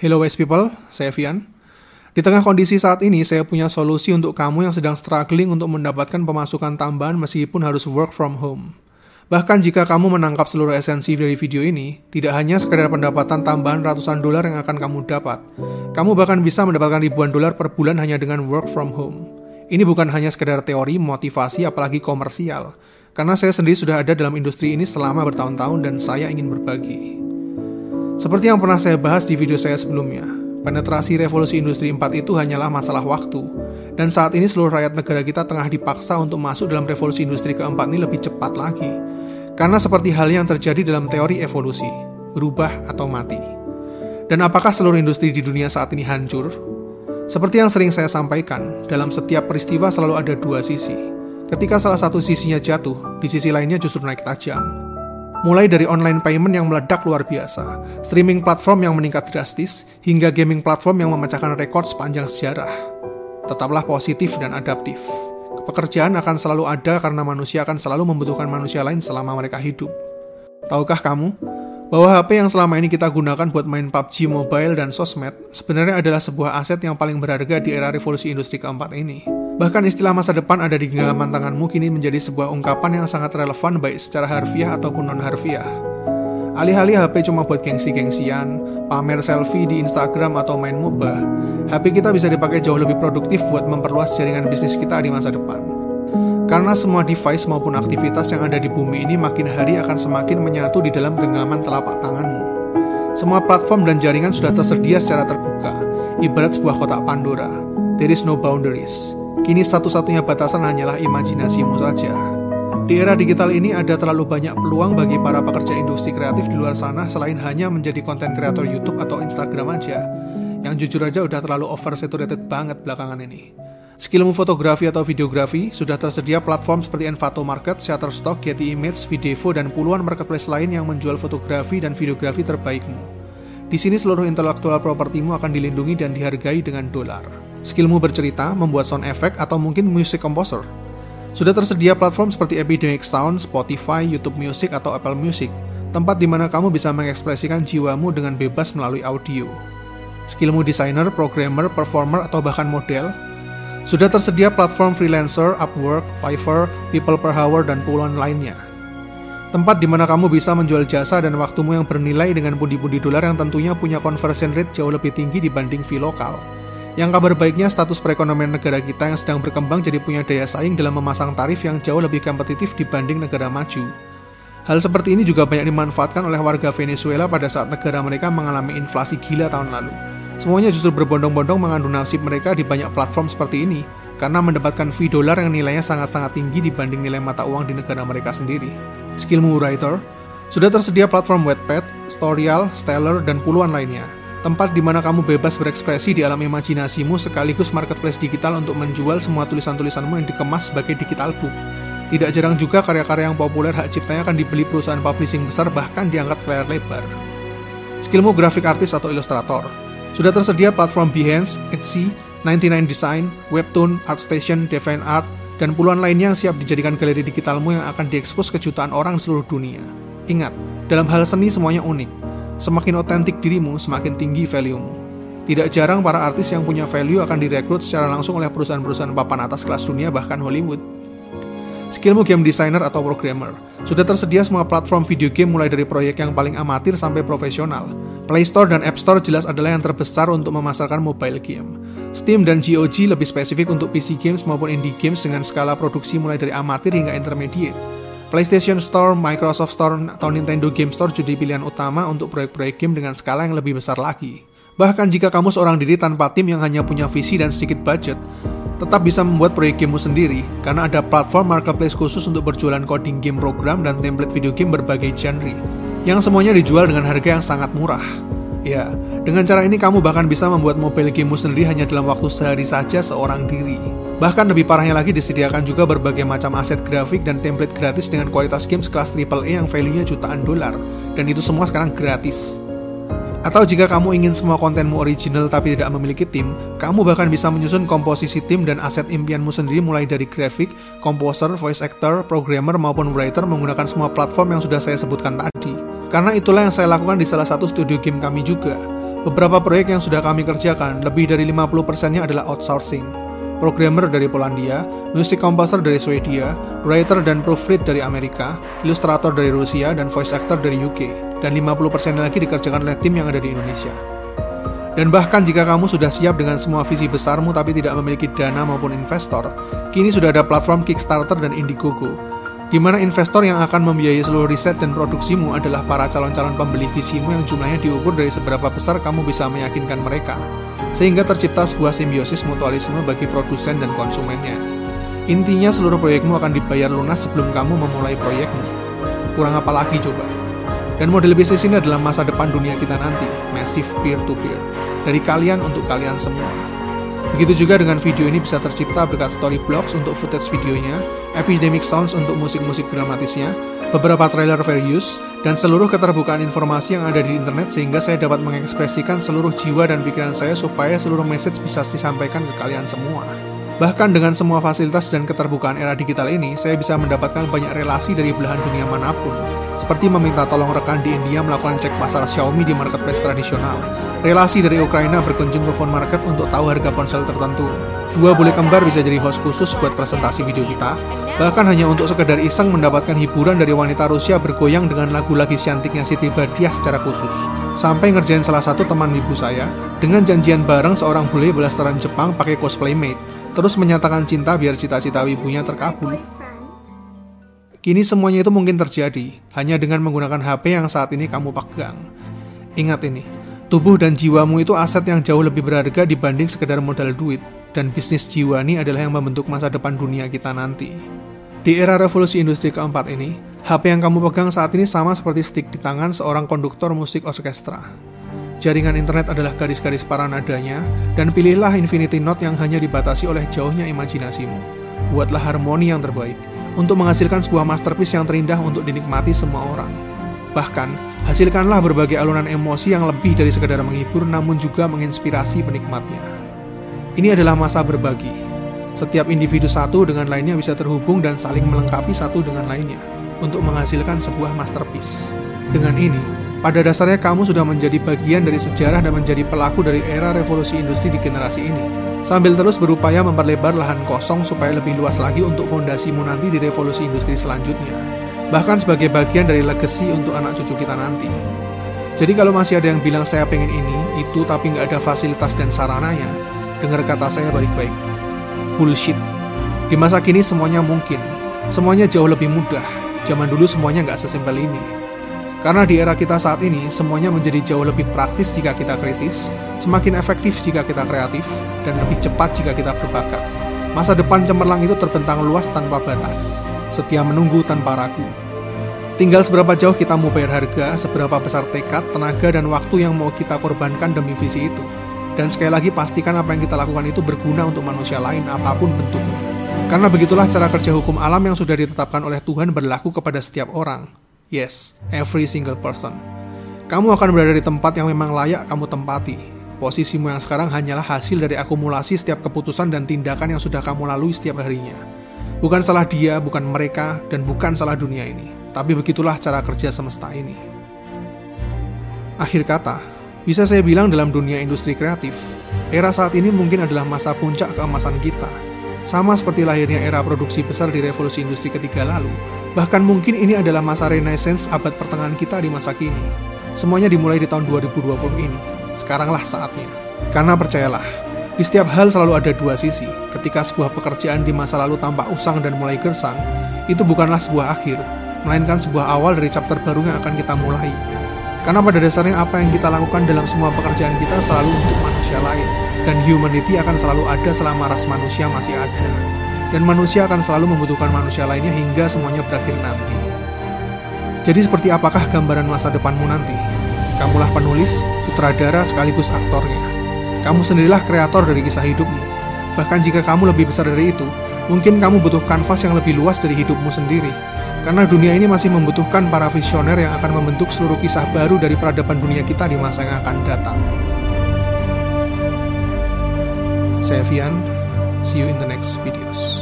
Hello West People, saya Vian. Di tengah kondisi saat ini, saya punya solusi untuk kamu yang sedang struggling untuk mendapatkan pemasukan tambahan meskipun harus work from home. Bahkan jika kamu menangkap seluruh esensi dari video ini, tidak hanya sekedar pendapatan tambahan ratusan dolar yang akan kamu dapat, kamu bahkan bisa mendapatkan ribuan dolar per bulan hanya dengan work from home. Ini bukan hanya sekedar teori, motivasi, apalagi komersial. Karena saya sendiri sudah ada dalam industri ini selama bertahun-tahun dan saya ingin berbagi. Seperti yang pernah saya bahas di video saya sebelumnya, penetrasi revolusi industri 4 itu hanyalah masalah waktu. Dan saat ini seluruh rakyat negara kita tengah dipaksa untuk masuk dalam revolusi industri keempat ini lebih cepat lagi. Karena seperti hal yang terjadi dalam teori evolusi, berubah atau mati. Dan apakah seluruh industri di dunia saat ini hancur? Seperti yang sering saya sampaikan, dalam setiap peristiwa selalu ada dua sisi. Ketika salah satu sisinya jatuh, di sisi lainnya justru naik tajam. Mulai dari online payment yang meledak luar biasa, streaming platform yang meningkat drastis, hingga gaming platform yang memecahkan rekor sepanjang sejarah. Tetaplah positif dan adaptif. Pekerjaan akan selalu ada karena manusia akan selalu membutuhkan manusia lain selama mereka hidup. Tahukah kamu bahwa HP yang selama ini kita gunakan buat main PUBG Mobile dan sosmed sebenarnya adalah sebuah aset yang paling berharga di era revolusi industri keempat ini? Bahkan istilah masa depan ada di genggaman tanganmu kini menjadi sebuah ungkapan yang sangat relevan baik secara harfiah ataupun non-harfiah. Alih-alih HP cuma buat gengsi-gengsian, pamer selfie di Instagram atau main MOBA, HP kita bisa dipakai jauh lebih produktif buat memperluas jaringan bisnis kita di masa depan. Karena semua device maupun aktivitas yang ada di bumi ini makin hari akan semakin menyatu di dalam genggaman telapak tanganmu. Semua platform dan jaringan sudah tersedia secara terbuka, ibarat sebuah kotak Pandora. There is no boundaries. Kini satu-satunya batasan hanyalah imajinasimu saja. Di era digital ini ada terlalu banyak peluang bagi para pekerja industri kreatif di luar sana selain hanya menjadi konten kreator YouTube atau Instagram aja. Yang jujur aja udah terlalu oversaturated banget belakangan ini. Skillmu fotografi atau videografi, sudah tersedia platform seperti Envato Market, Shutterstock, Getty Images, Videvo, dan puluhan marketplace lain yang menjual fotografi dan videografi terbaikmu. Di sini seluruh intelektual propertimu akan dilindungi dan dihargai dengan dolar skillmu bercerita, membuat sound effect, atau mungkin music composer. Sudah tersedia platform seperti Epidemic Sound, Spotify, YouTube Music, atau Apple Music, tempat di mana kamu bisa mengekspresikan jiwamu dengan bebas melalui audio. Skillmu desainer, programmer, performer, atau bahkan model, sudah tersedia platform freelancer, Upwork, Fiverr, People Per Hour, dan puluhan lainnya. Tempat di mana kamu bisa menjual jasa dan waktumu yang bernilai dengan pundi-pundi dolar yang tentunya punya conversion rate jauh lebih tinggi dibanding fee lokal. Yang kabar baiknya, status perekonomian negara kita yang sedang berkembang jadi punya daya saing dalam memasang tarif yang jauh lebih kompetitif dibanding negara maju. Hal seperti ini juga banyak dimanfaatkan oleh warga Venezuela pada saat negara mereka mengalami inflasi gila tahun lalu. Semuanya justru berbondong-bondong mengadu nasib mereka di banyak platform seperti ini, karena mendapatkan fee dolar yang nilainya sangat-sangat tinggi dibanding nilai mata uang di negara mereka sendiri. Skillmu writer, sudah tersedia platform Wattpad, Storyal, Stellar, dan puluhan lainnya tempat di mana kamu bebas berekspresi di alam imajinasimu sekaligus marketplace digital untuk menjual semua tulisan-tulisanmu yang dikemas sebagai digital book. Tidak jarang juga karya-karya yang populer hak ciptanya akan dibeli perusahaan publishing besar bahkan diangkat ke layar lebar. Skillmu grafik artis atau ilustrator. Sudah tersedia platform Behance, Etsy, 99 Design, Webtoon, ArtStation, Divine Art, dan puluhan lainnya yang siap dijadikan galeri digitalmu yang akan diekspos ke jutaan orang seluruh dunia. Ingat, dalam hal seni semuanya unik Semakin otentik dirimu, semakin tinggi value-mu. Tidak jarang para artis yang punya value akan direkrut secara langsung oleh perusahaan-perusahaan papan atas kelas dunia bahkan Hollywood. Skillmu game designer atau programmer. Sudah tersedia semua platform video game mulai dari proyek yang paling amatir sampai profesional. Play Store dan App Store jelas adalah yang terbesar untuk memasarkan mobile game. Steam dan GOG lebih spesifik untuk PC games maupun indie games dengan skala produksi mulai dari amatir hingga intermediate. PlayStation Store, Microsoft Store, atau Nintendo Game Store jadi pilihan utama untuk proyek-proyek game dengan skala yang lebih besar lagi. Bahkan jika kamu seorang diri tanpa tim yang hanya punya visi dan sedikit budget, tetap bisa membuat proyek gamemu sendiri karena ada platform marketplace khusus untuk berjualan coding game program dan template video game berbagai genre, yang semuanya dijual dengan harga yang sangat murah. Ya, dengan cara ini kamu bahkan bisa membuat mobile gamemu sendiri hanya dalam waktu sehari saja seorang diri. Bahkan lebih parahnya lagi disediakan juga berbagai macam aset grafik dan template gratis dengan kualitas game sekelas AAA yang value-nya jutaan dolar. Dan itu semua sekarang gratis. Atau jika kamu ingin semua kontenmu original tapi tidak memiliki tim, kamu bahkan bisa menyusun komposisi tim dan aset impianmu sendiri mulai dari grafik, komposer, voice actor, programmer maupun writer menggunakan semua platform yang sudah saya sebutkan tadi. Karena itulah yang saya lakukan di salah satu studio game kami juga. Beberapa proyek yang sudah kami kerjakan, lebih dari 50%-nya adalah outsourcing. Programmer dari Polandia, music composer dari Swedia, writer dan proofread dari Amerika, ilustrator dari Rusia, dan voice actor dari UK. Dan 50% lagi dikerjakan oleh tim yang ada di Indonesia. Dan bahkan jika kamu sudah siap dengan semua visi besarmu tapi tidak memiliki dana maupun investor, kini sudah ada platform Kickstarter dan Indiegogo di mana investor yang akan membiayai seluruh riset dan produksimu adalah para calon-calon pembeli visimu yang jumlahnya diukur dari seberapa besar kamu bisa meyakinkan mereka, sehingga tercipta sebuah simbiosis mutualisme bagi produsen dan konsumennya. Intinya seluruh proyekmu akan dibayar lunas sebelum kamu memulai proyekmu. Kurang apa lagi coba? Dan model bisnis ini adalah masa depan dunia kita nanti, massive peer-to-peer. Dari kalian untuk kalian semua. Begitu juga dengan video ini bisa tercipta berkat storyblocks untuk footage videonya, epidemic sounds untuk musik-musik dramatisnya, beberapa trailer fair use, dan seluruh keterbukaan informasi yang ada di internet sehingga saya dapat mengekspresikan seluruh jiwa dan pikiran saya supaya seluruh message bisa disampaikan ke kalian semua. Bahkan dengan semua fasilitas dan keterbukaan era digital ini, saya bisa mendapatkan banyak relasi dari belahan dunia mana pun, seperti meminta tolong rekan di India melakukan cek pasar Xiaomi di marketplace tradisional, relasi dari Ukraina berkunjung ke phone market untuk tahu harga ponsel tertentu, dua bule kembar bisa jadi host khusus buat presentasi video kita, bahkan hanya untuk sekedar iseng mendapatkan hiburan dari wanita Rusia bergoyang dengan lagu lagi cantiknya Siti Badiah secara khusus, sampai ngerjain salah satu teman ibu saya dengan janjian bareng seorang bule belasteran Jepang pakai cosplay mate, terus menyatakan cinta biar cita-cita ibunya terkabul. Kini semuanya itu mungkin terjadi hanya dengan menggunakan HP yang saat ini kamu pegang. Ingat ini, tubuh dan jiwamu itu aset yang jauh lebih berharga dibanding sekedar modal duit, dan bisnis jiwa ini adalah yang membentuk masa depan dunia kita nanti. Di era revolusi industri keempat ini, HP yang kamu pegang saat ini sama seperti stick di tangan seorang konduktor musik orkestra. Jaringan internet adalah garis-garis para nadanya, dan pilihlah infinity note yang hanya dibatasi oleh jauhnya imajinasimu. Buatlah harmoni yang terbaik, untuk menghasilkan sebuah masterpiece yang terindah untuk dinikmati semua orang. Bahkan, hasilkanlah berbagai alunan emosi yang lebih dari sekadar menghibur namun juga menginspirasi penikmatnya. Ini adalah masa berbagi. Setiap individu satu dengan lainnya bisa terhubung dan saling melengkapi satu dengan lainnya untuk menghasilkan sebuah masterpiece. Dengan ini, pada dasarnya kamu sudah menjadi bagian dari sejarah dan menjadi pelaku dari era revolusi industri di generasi ini. Sambil terus berupaya memperlebar lahan kosong supaya lebih luas lagi untuk fondasimu nanti di revolusi industri selanjutnya. Bahkan sebagai bagian dari legacy untuk anak cucu kita nanti. Jadi kalau masih ada yang bilang saya pengen ini, itu tapi nggak ada fasilitas dan sarananya, dengar kata saya baik-baik. Bullshit. Di masa kini semuanya mungkin. Semuanya jauh lebih mudah. Zaman dulu semuanya nggak sesimpel ini. Karena di era kita saat ini, semuanya menjadi jauh lebih praktis jika kita kritis, semakin efektif jika kita kreatif, dan lebih cepat jika kita berbakat. Masa depan cemerlang itu terbentang luas tanpa batas, setia menunggu tanpa ragu. Tinggal seberapa jauh kita mau bayar harga, seberapa besar tekad, tenaga, dan waktu yang mau kita korbankan demi visi itu. Dan sekali lagi pastikan apa yang kita lakukan itu berguna untuk manusia lain apa pun bentuknya. Karena begitulah cara kerja hukum alam yang sudah ditetapkan oleh Tuhan berlaku kepada setiap orang, Yes, every single person. Kamu akan berada di tempat yang memang layak kamu tempati. Posisimu yang sekarang hanyalah hasil dari akumulasi setiap keputusan dan tindakan yang sudah kamu lalui setiap harinya. Bukan salah dia, bukan mereka, dan bukan salah dunia ini. Tapi begitulah cara kerja semesta ini. Akhir kata, bisa saya bilang dalam dunia industri kreatif, era saat ini mungkin adalah masa puncak keemasan kita. Sama seperti lahirnya era produksi besar di revolusi industri ketiga lalu, Bahkan mungkin ini adalah masa renaissance abad pertengahan kita di masa kini. Semuanya dimulai di tahun 2020 ini. Sekaranglah saatnya. Karena percayalah, di setiap hal selalu ada dua sisi. Ketika sebuah pekerjaan di masa lalu tampak usang dan mulai gersang, itu bukanlah sebuah akhir, melainkan sebuah awal dari chapter baru yang akan kita mulai. Karena pada dasarnya apa yang kita lakukan dalam semua pekerjaan kita selalu untuk manusia lain, dan humanity akan selalu ada selama ras manusia masih ada dan manusia akan selalu membutuhkan manusia lainnya hingga semuanya berakhir nanti. Jadi seperti apakah gambaran masa depanmu nanti? Kamulah penulis, sutradara sekaligus aktornya. Kamu sendirilah kreator dari kisah hidupmu. Bahkan jika kamu lebih besar dari itu, mungkin kamu butuh kanvas yang lebih luas dari hidupmu sendiri. Karena dunia ini masih membutuhkan para visioner yang akan membentuk seluruh kisah baru dari peradaban dunia kita di masa yang akan datang. Saya Fian, see you in the next videos.